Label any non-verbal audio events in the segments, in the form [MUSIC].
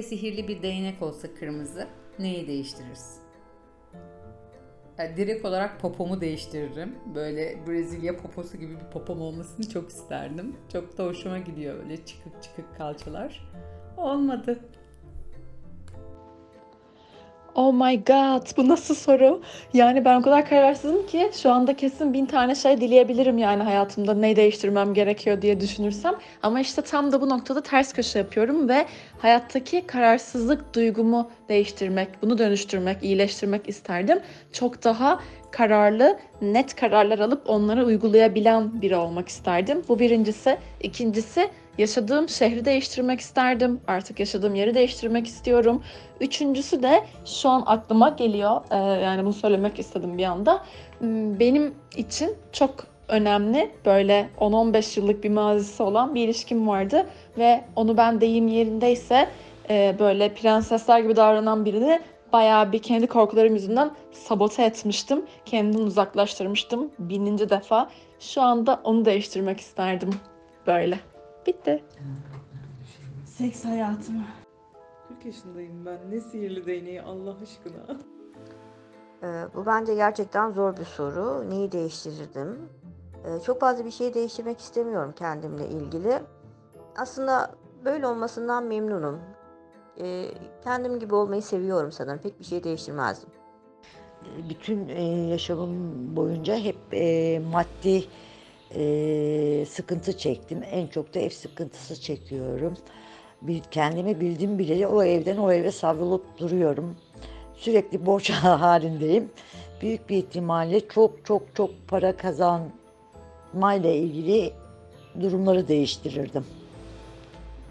elinde sihirli bir değnek olsa kırmızı neyi değiştiririz? Yani direkt olarak popomu değiştiririm. Böyle Brezilya poposu gibi bir popom olmasını çok isterdim. Çok da hoşuma gidiyor böyle çıkık çıkık kalçalar. Olmadı. Oh my god bu nasıl soru? Yani ben o kadar kararsızım ki şu anda kesin bin tane şey dileyebilirim yani hayatımda ne değiştirmem gerekiyor diye düşünürsem. Ama işte tam da bu noktada ters köşe yapıyorum ve hayattaki kararsızlık duygumu değiştirmek, bunu dönüştürmek, iyileştirmek isterdim. Çok daha kararlı, net kararlar alıp onları uygulayabilen biri olmak isterdim. Bu birincisi. İkincisi yaşadığım şehri değiştirmek isterdim. Artık yaşadığım yeri değiştirmek istiyorum. Üçüncüsü de şu an aklıma geliyor. Ee, yani bunu söylemek istedim bir anda. Hmm, Benim için çok önemli böyle 10-15 yıllık bir mazisi olan bir ilişkim vardı ve onu ben deyim yerindeyse e, böyle prensesler gibi davranan birini bayağı bir kendi korkularım yüzünden sabote etmiştim. Kendimden uzaklaştırmıştım bininci defa. Şu anda onu değiştirmek isterdim. Böyle. Bitti. Seks hayatımı. 40 yaşındayım ben. Ne sihirli değneği Allah aşkına. Ee, Bu bence gerçekten zor bir soru. Neyi değiştirirdim? Ee, Çok fazla bir şey değiştirmek istemiyorum kendimle ilgili. Aslında böyle olmasından memnunum. Ee, Kendim gibi olmayı seviyorum sanırım. Pek bir şey değiştirmezdim. bütün e, yaşamım boyunca hep e, maddi e, sıkıntı çektim. En çok da ev sıkıntısı çekiyorum. Bir, kendimi bildim bileli o evden o eve savrulup duruyorum. Sürekli borç [LAUGHS] halindeyim. Büyük bir ihtimalle çok çok çok para kazanmayla ilgili durumları değiştirirdim.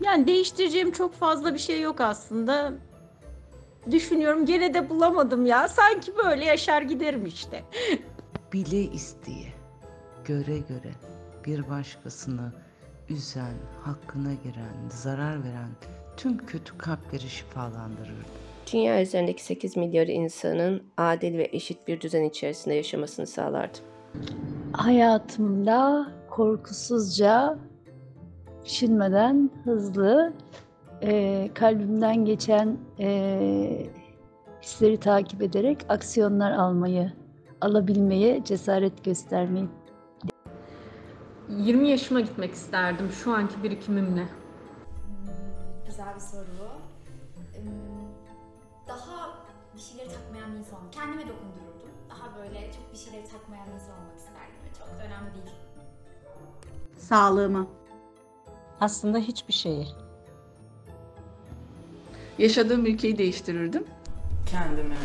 Yani değiştireceğim çok fazla bir şey yok aslında. Düşünüyorum gene de bulamadım ya. Sanki böyle yaşar giderim işte. bile isteye, göre göre bir başkasını üzen, hakkına giren, zarar veren tüm kötü kalpleri şifalandırırdı. Dünya üzerindeki 8 milyar insanın adil ve eşit bir düzen içerisinde yaşamasını sağlardım. hayatımda korkusuzca, düşünmeden hızlı, eee, kalbimden geçen eee, hisleri takip ederek aksiyonlar almayı, alabilmeye cesaret göstermeyi 20 yaşıma gitmek isterdim şu anki birikimimle. Güzel bir soru. Ee, Daha bir şeyleri takmayan bir insan. Kendime dokundururdum. Daha böyle çok bir şeyleri takmayan bir insan olmak isterdim. Çok da önemli değil. Sağlığımı. Aslında hiçbir şeyi. Yaşadığım ülkeyi değiştirirdim. Kendime.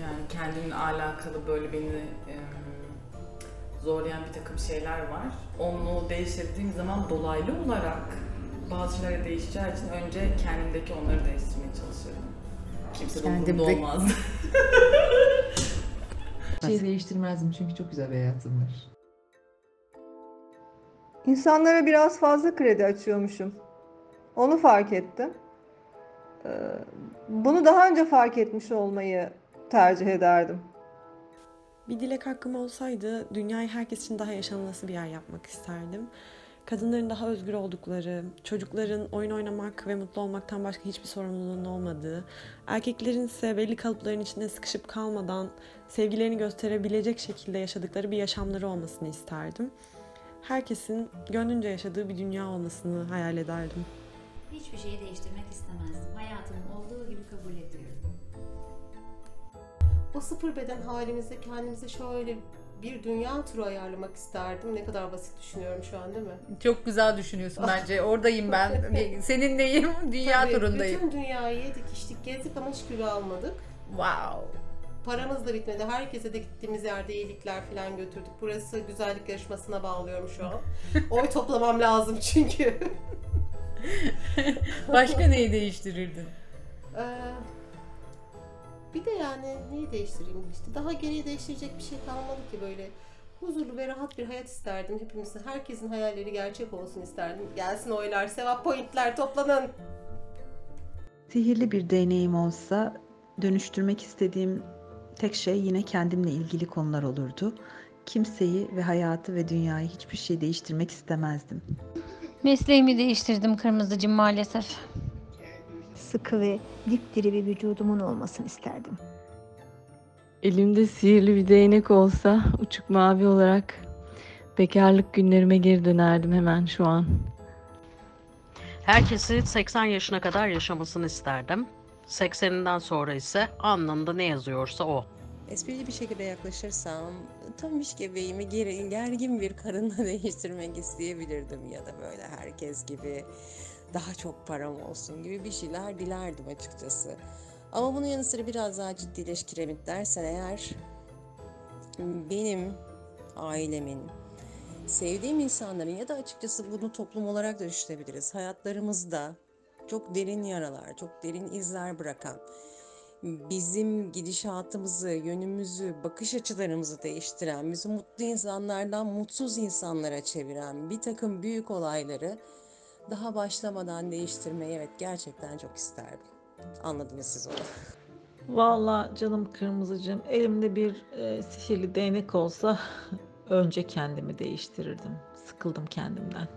Yani kendimle alakalı böyle beni em, zorlayan bir takım şeyler var. Onu değiştirdiğim zaman dolaylı olarak bazı şeyler değişeceği için önce kendimdeki onları değiştirmeye çalışıyorum. Kimse de umurumda. Bir şey değiştirmezdim çünkü çok güzel bir hayatım var. İnsanlara biraz fazla kredi açıyormuşum. Onu fark ettim. Ee, Bunu daha önce fark etmiş olmayı tercih ederdim. Bir dilek hakkım olsaydı dünyayı herkes için daha yaşanılası bir yer yapmak isterdim. Kadınların daha özgür oldukları, çocukların oyun oynamak ve mutlu olmaktan başka hiçbir sorumluluğunun olmadığı, erkeklerin ise belli kalıpların içinde sıkışıp kalmadan sevgilerini gösterebilecek şekilde yaşadıkları bir yaşamları olmasını isterdim. Herkesin gönlünce yaşadığı bir dünya olmasını hayal ederdim. Hiçbir şeyi değiştirmek istemezdim. Hayatımın olduğu gibi kabul ediyorum. O sıfır beden halimizde kendimize şöyle bir dünya turu ayarlamak isterdim. Ne kadar basit düşünüyorum şu an değil mi? Çok güzel düşünüyorsun bence. Oradayım ben. [LAUGHS] Seninleyim. Dünya Tabii, turundayım. Bütün dünyayı yedik, içtik, gezdik ama hiç kilo almadık. Wow. Paramız da bitmedi. Herkese de gittiğimiz yerde iyilikler falan götürdük. Burası güzellik yarışmasına bağlıyorum şu an. [LAUGHS] Oy toplamam lazım çünkü. Başka neyi değiştirirdin? Ee, bir de yani neyi değiştireyim işte. Daha geriye değiştirecek bir şey kalmadı ki böyle. Huzurlu ve rahat bir hayat isterdim. Hepimizin, herkesin hayalleri gerçek olsun isterdim. Gelsin oylar, sevap pointler toplanın. Sihirli bir deneyim olsa dönüştürmek istediğim tek şey yine kendimle ilgili konular olurdu. Kimseyi ve hayatı ve dünyayı hiçbir şey değiştirmek istemezdim. Mesleğimi değiştirdim kırmızıcım maalesef. Sıkı ve dipdiri bir vücudumun olmasını isterdim. Elimde sihirli bir değnek olsa uçuk mavi olarak bekarlık günlerime geri dönerdim hemen şu an. Herkesi 80 yaşına kadar yaşamasını isterdim. 80'inden sonra ise alnında ne yazıyorsa o. Esprili bir şekilde yaklaşırsam tam iş gebeğimi gergin bir karınla [LAUGHS] değiştirmek isteyebilirdim ya da böyle herkes gibi daha çok param olsun gibi bir şeyler dilerdim açıkçası. Ama bunun yanı sıra biraz daha ciddileş kiremit dersen eğer benim ailemin sevdiğim insanların ya da açıkçası bunu toplum olarak da düşünebiliriz. Hayatlarımızda çok derin yaralar, çok derin izler bırakan, bizim gidişatımızı, yönümüzü, bakış açılarımızı değiştiren, bizi mutlu insanlardan mutsuz insanlara çeviren bir takım büyük olayları daha başlamadan değiştirmeyi evet gerçekten çok isterdim. Anladınız siz onu. Valla canım kırmızıcığım elimde bir e, sihirli değnek olsa önce kendimi değiştirirdim. Sıkıldım kendimden.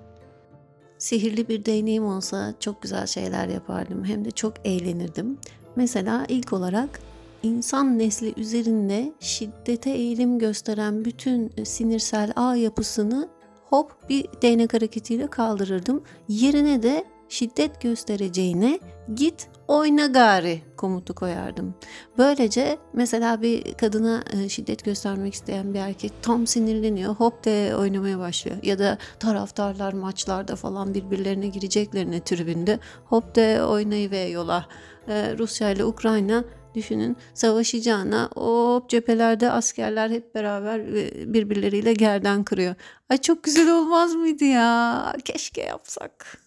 Sihirli bir değneğim olsa çok güzel şeyler yapardım. Hem de çok eğlenirdim. Mesela ilk olarak insan nesli üzerinde şiddete eğilim gösteren bütün sinirsel ağ yapısını hop bir değnek hareketiyle kaldırırdım. Yerine de şiddet göstereceğine git oyna gari komutu koyardım. Böylece mesela bir kadına e, şiddet göstermek isteyen bir erkek tam sinirleniyor hop de oynamaya başlıyor. Ya da taraftarlar maçlarda falan birbirlerine gireceklerine tribünde hop de oynayı ve yola. Ee, Rusya ile Ukrayna düşünün savaşacağına hop cephelerde askerler hep beraber e, birbirleriyle gerden kırıyor. Ay çok güzel olmaz mıydı ya? Keşke yapsak.